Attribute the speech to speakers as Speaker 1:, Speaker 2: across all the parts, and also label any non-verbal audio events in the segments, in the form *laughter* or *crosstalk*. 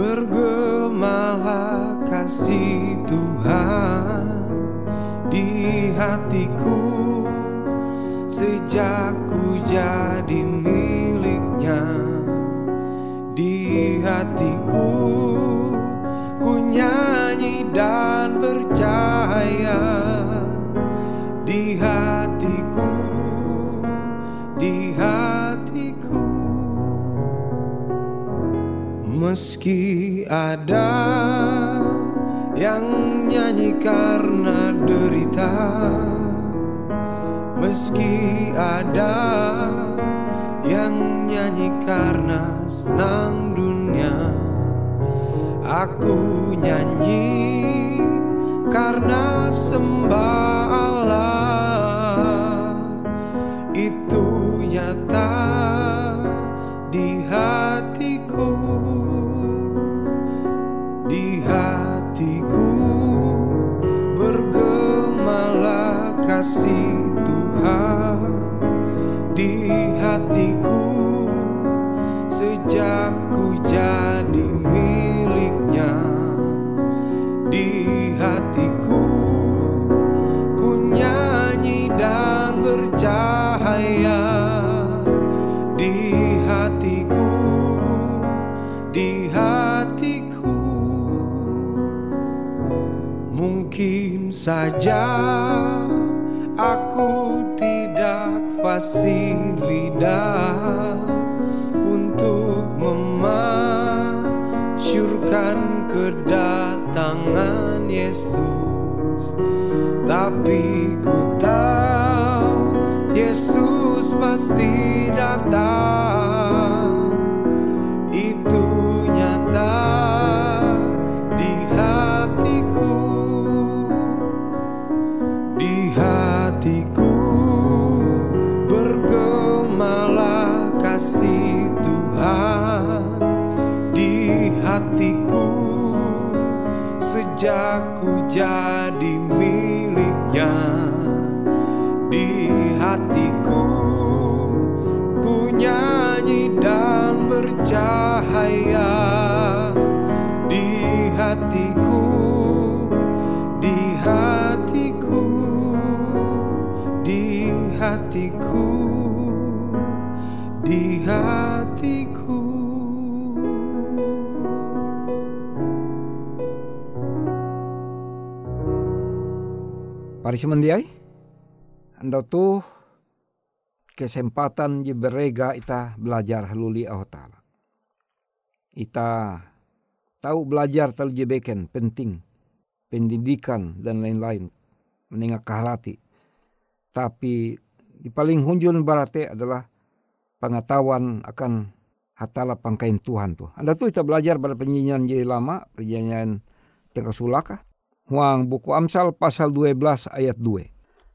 Speaker 1: bergemalah kasih Tuhan Di hatiku. Sejak ku jadi Meski ada yang nyanyi karena derita Meski ada yang nyanyi karena senang dunia Aku nyanyi karena sembah Allah saja aku tidak fasih lidah Untuk memasyurkan kedatangan Yesus. Tapi ku tahu Yesus pasti datang jadi miliknya di hatiku. Ku nyanyi dan bercahaya
Speaker 2: Pari semendiai, anda tuh kesempatan je berega ita belajar haluli Allah Ta'ala. Ita tahu belajar je beken penting, pendidikan dan lain-lain, menengah kaharati. Tapi di paling hunjun berarti adalah pengetahuan akan hatala pangkain Tuhan tuh. Anda tuh kita belajar pada penyanyian je lama, penyanyian tengah sulaka. Huang buku Amsal pasal 12 ayat 2.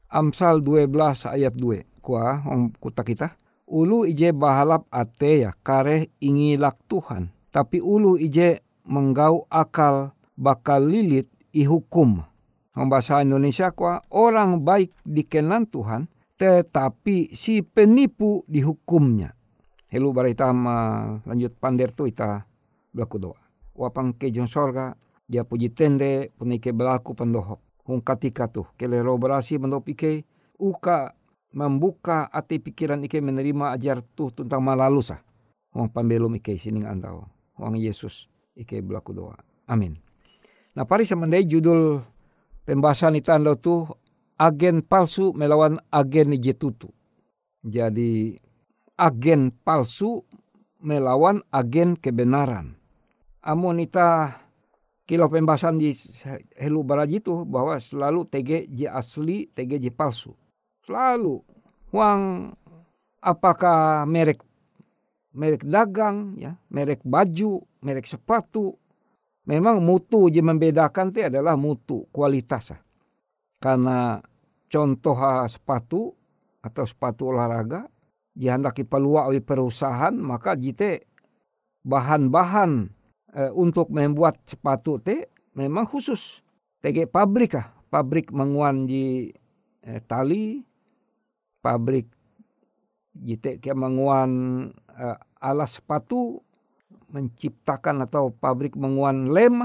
Speaker 2: Amsal 12 ayat 2. Kuah huang kuta kita. Ulu ije bahalap ate ya kare ingilak Tuhan. Tapi ulu ije menggau akal bakal lilit ihukum. Huang bahasa Indonesia kuah orang baik dikenan Tuhan. Tetapi si penipu dihukumnya. Helu barita lanjut pander tu ita berlaku doa. Wapang kejong sorga dia puji tende punike berlaku pendohop. Hung katika tu keleroberasi mendop ike uka membuka hati pikiran ike menerima ajar tu tentang malalusa. Hung pambelum ike sining andau. Hung Yesus ike berlaku doa. Amin. Nah pari semandai judul pembahasan itu anda tuh agen palsu melawan agen jetutu. Jadi agen palsu melawan agen kebenaran. Amun ita kilo pembahasan di helu baraji itu bahwa selalu TG J asli, TG J palsu. Selalu. Uang apakah merek merek dagang, ya, merek baju, merek sepatu. Memang mutu yang membedakan itu adalah mutu, kualitas. Karena contoh sepatu atau sepatu olahraga dihendaki peluang oleh perusahaan maka jite bahan-bahan e, untuk membuat sepatu te memang khusus. Tege pabrik ah pabrik menguan di e, tali pabrik jite ke menguan e, alas sepatu menciptakan atau pabrik menguan lem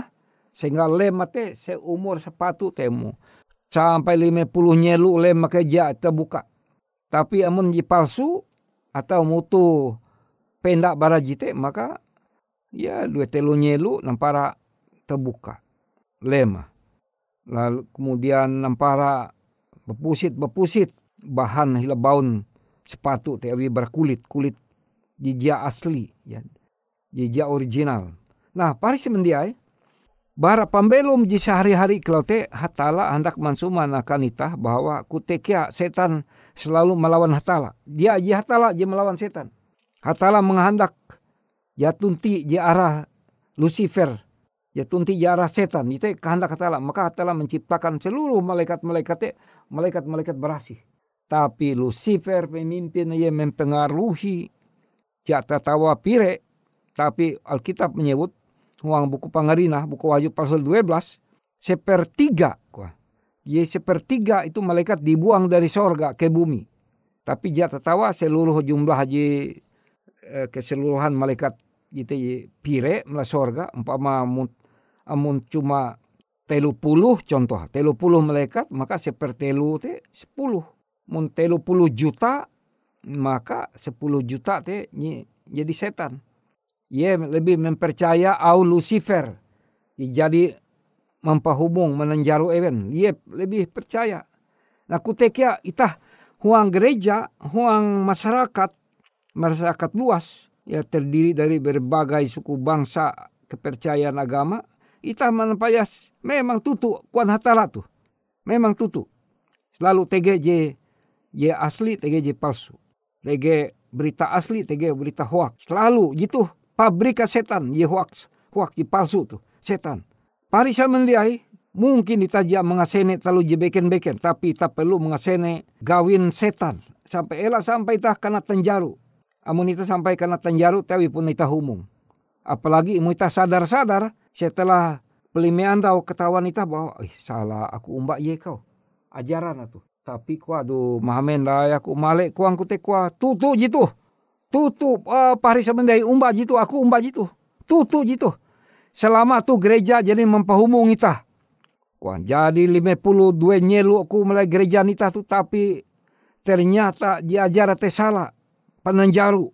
Speaker 2: sehingga lem te seumur sepatu temu sampai lima puluh nyelu lem makeja terbuka. Tapi amun di palsu atau mutu pendak barajite maka ya dua telu nyelu nampara terbuka lema. Lalu kemudian nampara bepusit bepusit bahan hilabaun sepatu tapi berkulit kulit jija asli ya jija original. Nah paris mendiai bara pambelum di sehari-hari kalau te hatala hendak mansuman akan bahwa kutekia setan selalu melawan hatala. Dia aja hatala dia melawan setan. Hatala menghendak ya tunti di arah Lucifer ya tunti di arah setan itu kehendak hatala maka hatala menciptakan seluruh malaikat-malaikat malaikat-malaikat berasih tapi Lucifer pemimpin ia mempengaruhi jatah tawa pire. Tapi Alkitab menyebut uang buku Pangarina, buku Wahyu pasal 12, sepertiga. Ye sepertiga itu malaikat dibuang dari sorga ke bumi. Tapi jatah tawa seluruh jumlah haji eh, keseluruhan malaikat itu pire melah sorga umpama amun, amun cuma telu puluh contoh telu puluh malaikat maka sepertelu te sepuluh mun telu puluh juta maka sepuluh juta te jadi setan. Ia lebih mempercaya au Lucifer. Jadi mempahumung menenjaru even. Ia lebih percaya. Nah kutekia itah huang gereja, huang masyarakat, masyarakat luas. Ya terdiri dari berbagai suku bangsa kepercayaan agama. Itah menempayas memang tutu kuan hatala tuh. Memang tutu. Selalu TGJ ye asli TGJ palsu. TG berita asli TG berita hoax. Selalu gitu pabrika setan ye hoax. Hoax ye palsu tuh setan. Parisa mendiai mungkin ditajak mengasene terlalu jebeken-beken tapi tak perlu mengasene gawin setan sampai elak sampai tah kena tenjaru amun itu sampai kena tenjaru tapi pun ita humung apalagi imu sadar-sadar setelah pelimean tahu ketahuan ita bahwa eh, salah aku umbak ye kau ajaran itu tapi ku aduh mahamen dah aku malek kuang kua tutu jitu. Tutu uh, pari semendai umba jitu aku umba jitu. Tutu jitu. Selama tu gereja jadi mempahumung ita. Kuan jadi lima puluh dua nyelu aku mulai gereja nita tu tapi ternyata diajar salah penenjaru.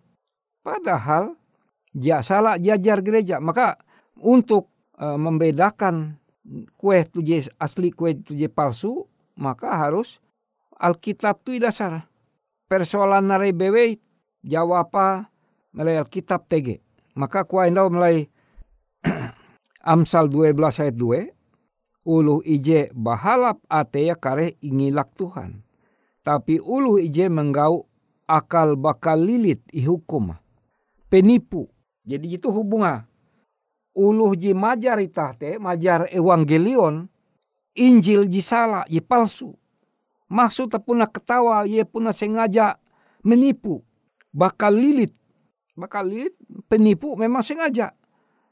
Speaker 2: Padahal dia salah diajar gereja. Maka untuk uh, membedakan kue tu asli kue tu palsu maka harus Alkitab tu dasar. Persoalan narai bewe jawab apa melalui Alkitab TG. Maka kuah indau mulai Amsal 12 ayat 2. Ulu ije bahalap ateya kare ingilak Tuhan. Tapi ulu ije menggau akal bakal lilit ihukum. Penipu. Jadi itu hubungan. Ulu ji majar itah te, majar evangelion, Injil ji salah, ji palsu Maksud puna ketawa, ia puna sengaja menipu. Bakal lilit. Bakal lilit, penipu memang sengaja.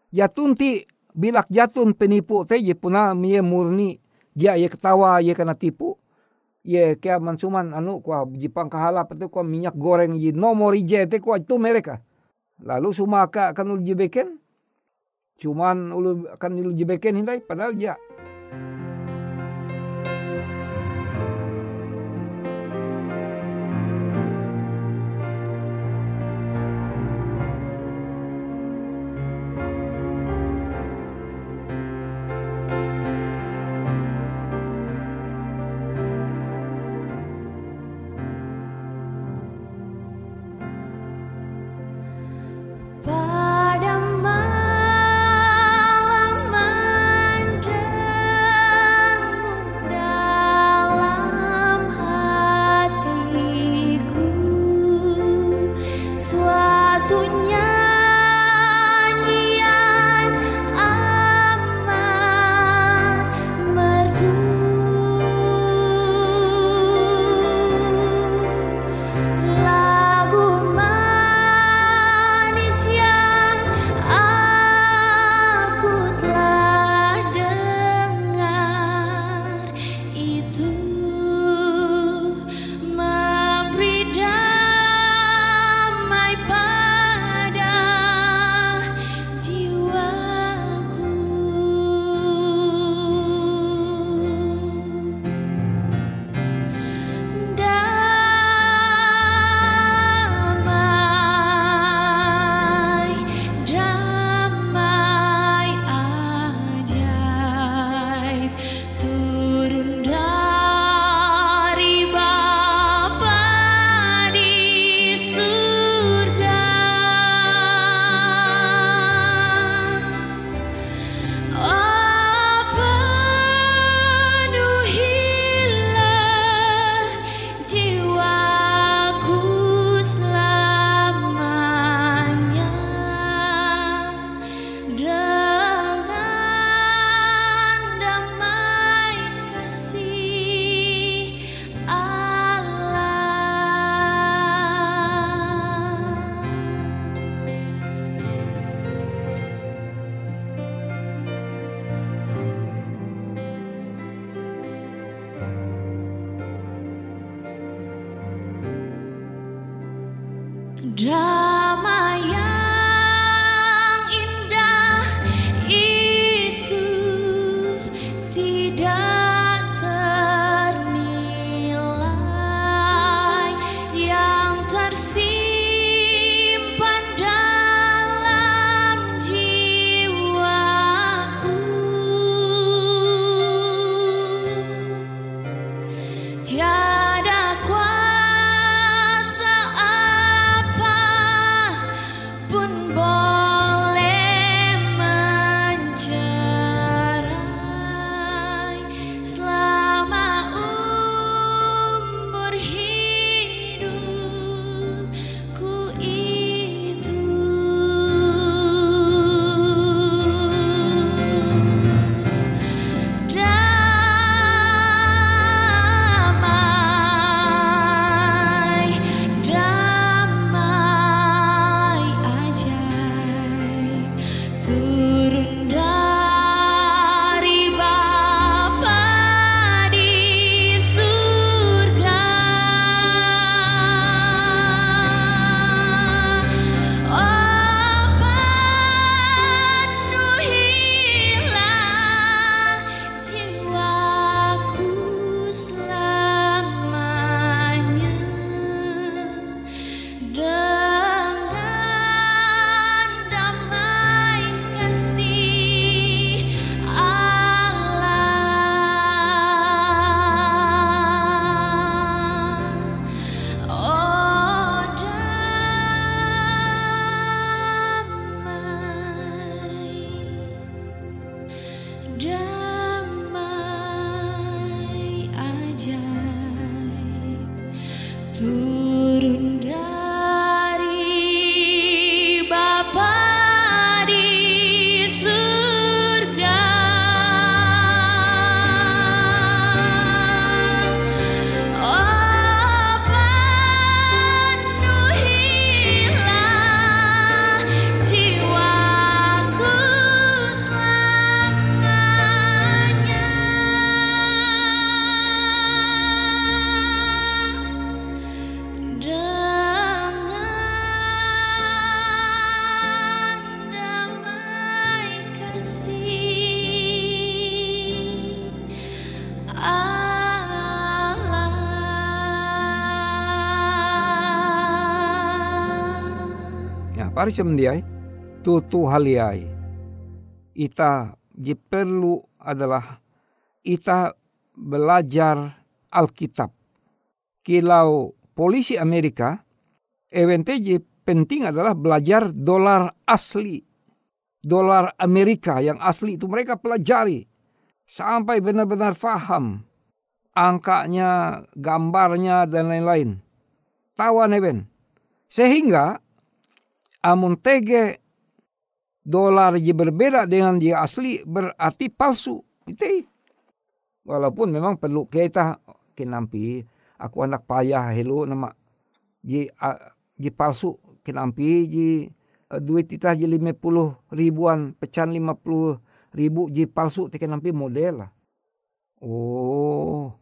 Speaker 2: Jatunti bilak jatun penipu te ia puna mie murni. Dia ia ketawa, ia kena tipu. Ia kaya mansuman anu kuah jipang kahala itu kuah minyak goreng ye nomor ije te kuah itu mereka. Lalu sumaka akan ulu jibeken. Cuman ulu akan ulu jibeken hindai padahal 跳。Pari semendiai tutu haliai. Ita perlu adalah ita belajar Alkitab. Kilau polisi Amerika, evente je penting adalah belajar dolar asli. Dolar Amerika yang asli itu mereka pelajari. Sampai benar-benar faham angkanya, gambarnya, dan lain-lain. Tawan even. Sehingga amun tege dolar je berbeda dengan dia asli berarti palsu. Itu walaupun memang perlu kita kenampi aku anak payah hello nama ji ji palsu kenampi ji duit kita ji lima puluh ribuan pecahan lima puluh ribu ji palsu te kenampi model lah. Oh,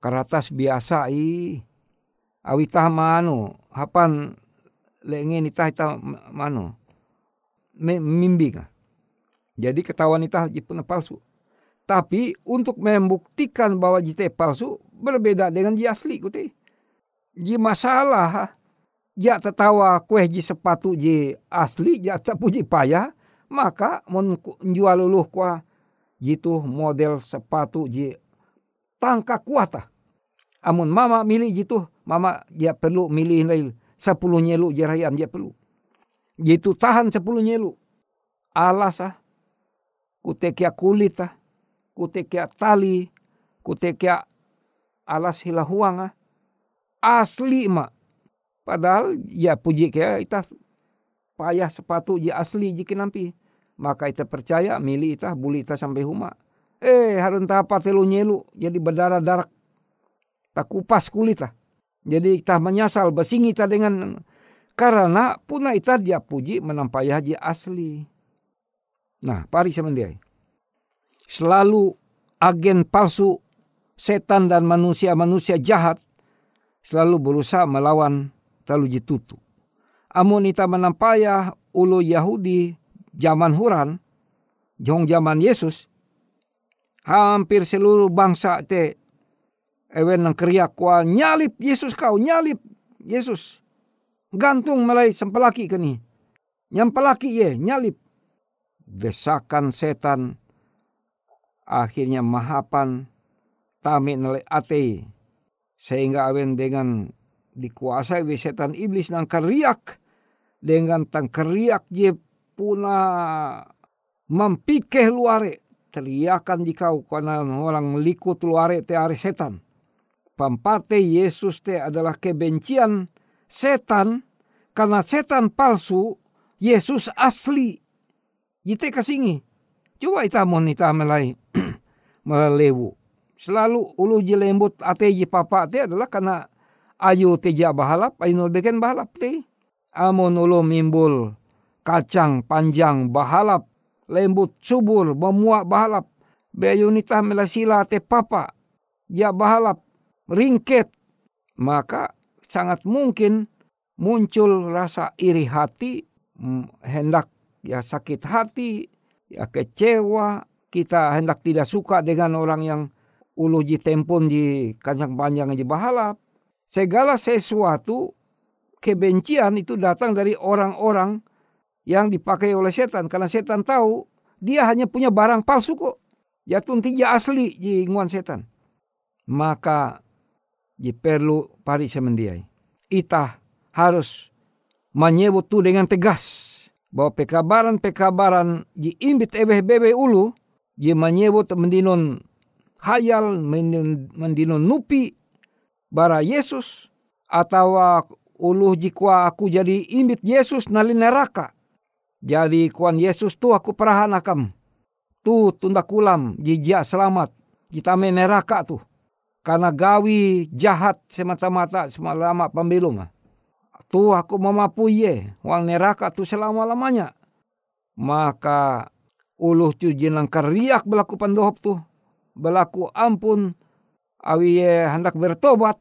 Speaker 2: karatas biasa i. Awitah manu, hapan lengi nita ita mano mimbi Jadi ketahuan ita pun palsu. Tapi untuk membuktikan bahwa jite palsu berbeda dengan ji asli kuti. Ji masalah ja tertawa kue ji sepatu ji asli ja puji payah maka mun jual luluh kuah jitu model sepatu ji tangka kuata. Amun mama milih jitu mama dia perlu milih lain sepuluh nyelu jerayan dia perlu. Gitu tahan sepuluh nyelu. Alas ah. Kutekia kulit ah. Kutekia tali. Kutekia alas hilahuang ah. Asli mak. Padahal ya puji kaya ita payah sepatu je asli jika nampi. Maka ita percaya milih ita buli ita sampai huma. Eh harun apa telu nyelu jadi berdarah-darah. Tak kupas kulit lah. Jadi kita menyasal besingi kita dengan karena puna ita dia puji menampai haji asli. Nah, pari semendiai. Selalu agen palsu setan dan manusia-manusia jahat selalu berusaha melawan terlalu jitutu. Amun ita menampaya ulu Yahudi zaman Huran, jong zaman Yesus, hampir seluruh bangsa te ewen nang keriak kwa nyalip Yesus kau nyalip Yesus. Gantung mulai sempelaki keni nyampelaki ye nyalip. Desakan setan akhirnya mahapan tami nilai ate sehingga awen dengan dikuasai oleh setan iblis nang keriak dengan tang keriak je puna mempikeh luare teriakan di kau karena orang melikut luare te are setan. Pampate Yesus te adalah kebencian setan karena setan palsu Yesus asli. Yite kasingi. Coba ita mon ita melai *clears throat* melewu. Selalu ulu jelembut ate je papa te adalah karena ayu teja bahalap, ayu beken bahalap te amon ulo mimbul kacang panjang bahalap lembut subur memuak bahalap beyunita melasila te papa ya bahalap ringket maka sangat mungkin muncul rasa iri hati hendak ya sakit hati ya kecewa kita hendak tidak suka dengan orang yang ulu ji tempon di kacang panjang di bahalap segala sesuatu kebencian itu datang dari orang-orang yang dipakai oleh setan karena setan tahu dia hanya punya barang palsu kok. Ya tiga asli di nguan setan. Maka di perlu pari semendiai. Ita harus menyebut tu dengan tegas bahwa pekabaran-pekabaran di imbit ebeh bebe ulu di menyebut mendinun hayal mendinun nupi bara Yesus atau uluh jikwa aku jadi imbit Yesus nali neraka. Jadi kuan Yesus tu aku perahan akam. Tu tunda kulam jijak selamat. Kita neraka tu. Karena gawi jahat semata-mata semalama pembelum. Tu aku mamapu ye. Wang neraka tu selama-lamanya. Maka uluh tu jenang keriak berlaku pandohop tu. Berlaku ampun. Awi ye hendak bertobat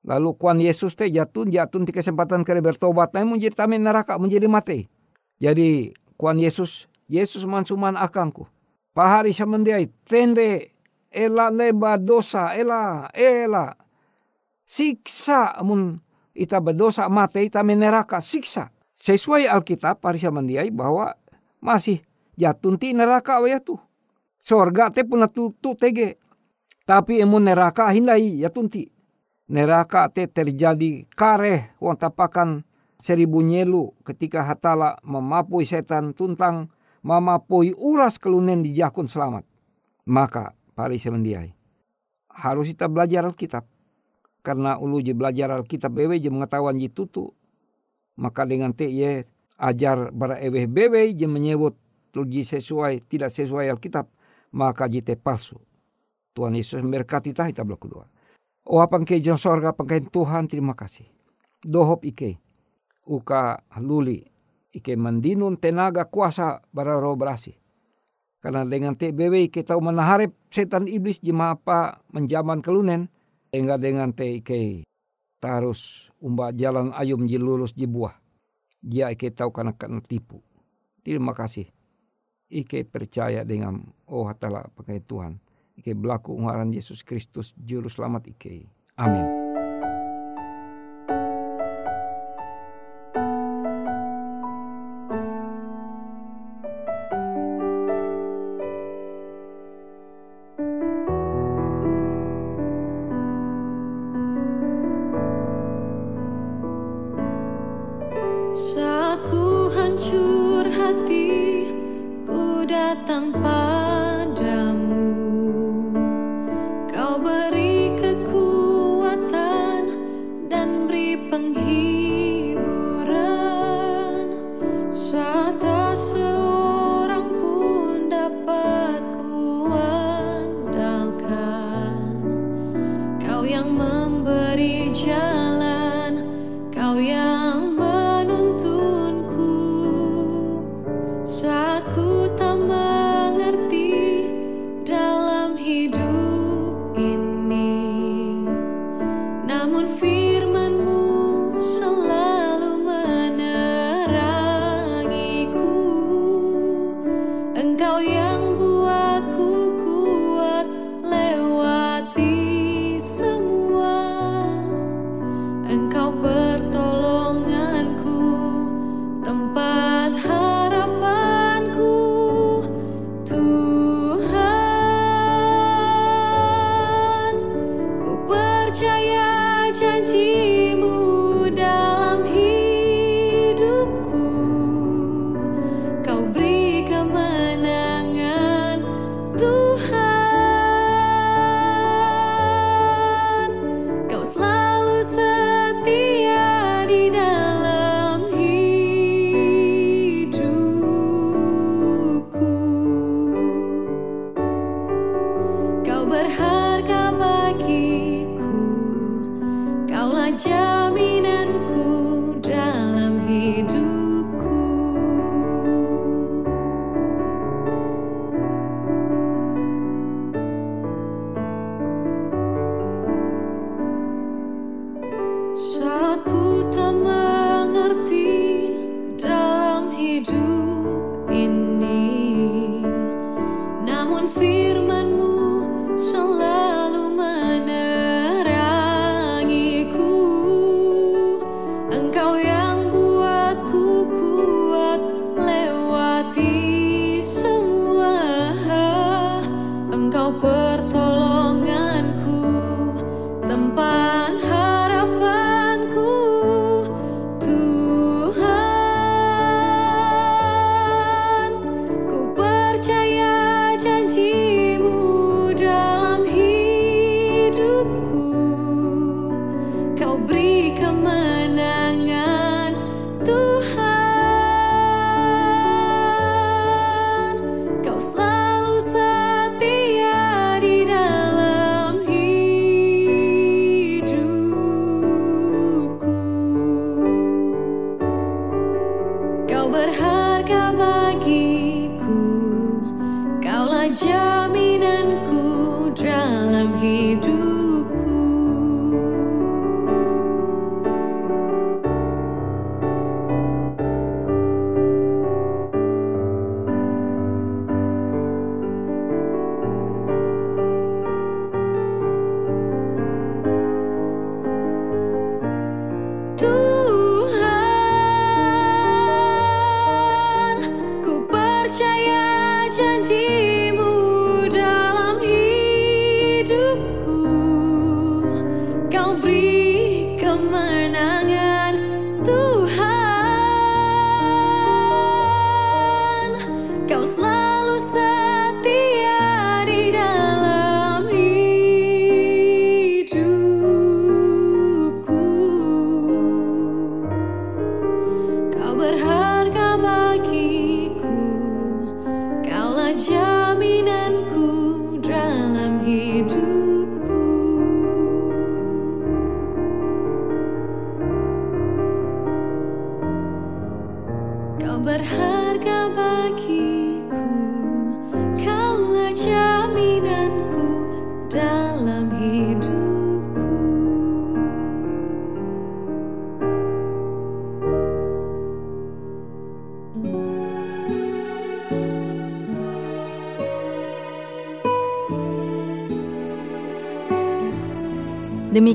Speaker 2: Lalu kuan Yesus teh jatun jatun di kesempatan kare bertobat menjadi tame neraka menjadi mati. Jadi kuan Yesus Yesus mansuman akangku. Pahari semendiai tende ela leba dosa ela ela siksa mun ita berdosa mati ita neraka siksa. Sesuai Alkitab pahari semendiai bahwa masih jatun ti neraka waya tu. Sorga te puna tu, tege. Tapi emun neraka hindai jatun ti neraka te terjadi kareh wong tapakan seribu nyelu ketika hatala memapui setan tuntang memapui uras kelunen di jakun selamat. Maka pari semendiai. Harus kita belajar Alkitab. Karena ulu je belajar Alkitab bewe je mengetahuan je tutu. Maka dengan te ye ajar bara ewe bewe je menyebut tuji sesuai tidak sesuai Alkitab. Maka jite palsu. Tuhan Yesus memberkati kita kita doa. O apang ke jon sorga pangkain Tuhan terima kasih. Dohop ike. Uka luli. Ike mandinun tenaga kuasa bara roh berasi. Karena dengan TBW ike tahu menaharip setan iblis jema apa menjaman kelunen. Enggak dengan te ike tarus umba jalan ayum ji lulus ji buah. Dia tahu karena kena tipu. Terima kasih. Ike percaya dengan oh hatala pakai Tuhan Ike berlaku ngaran Yesus Kristus juru selamat Ike. Amin.
Speaker 3: Namun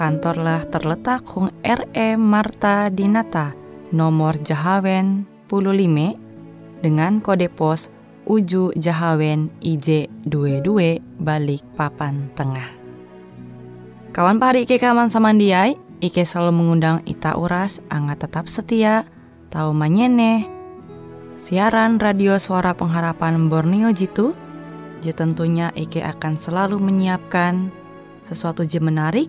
Speaker 4: kantorlah terletak Hung RE Marta Dinata, nomor Jahawen 15 dengan kode pos Uju Jahawen IJ22 balik papan tengah. Kawan pahari Ike Kaman Samandiai, Ike selalu mengundang Ita Uras, angga tetap setia, tahu manyene, siaran radio suara pengharapan Borneo Jitu, je tentunya Ike akan selalu menyiapkan sesuatu je menarik,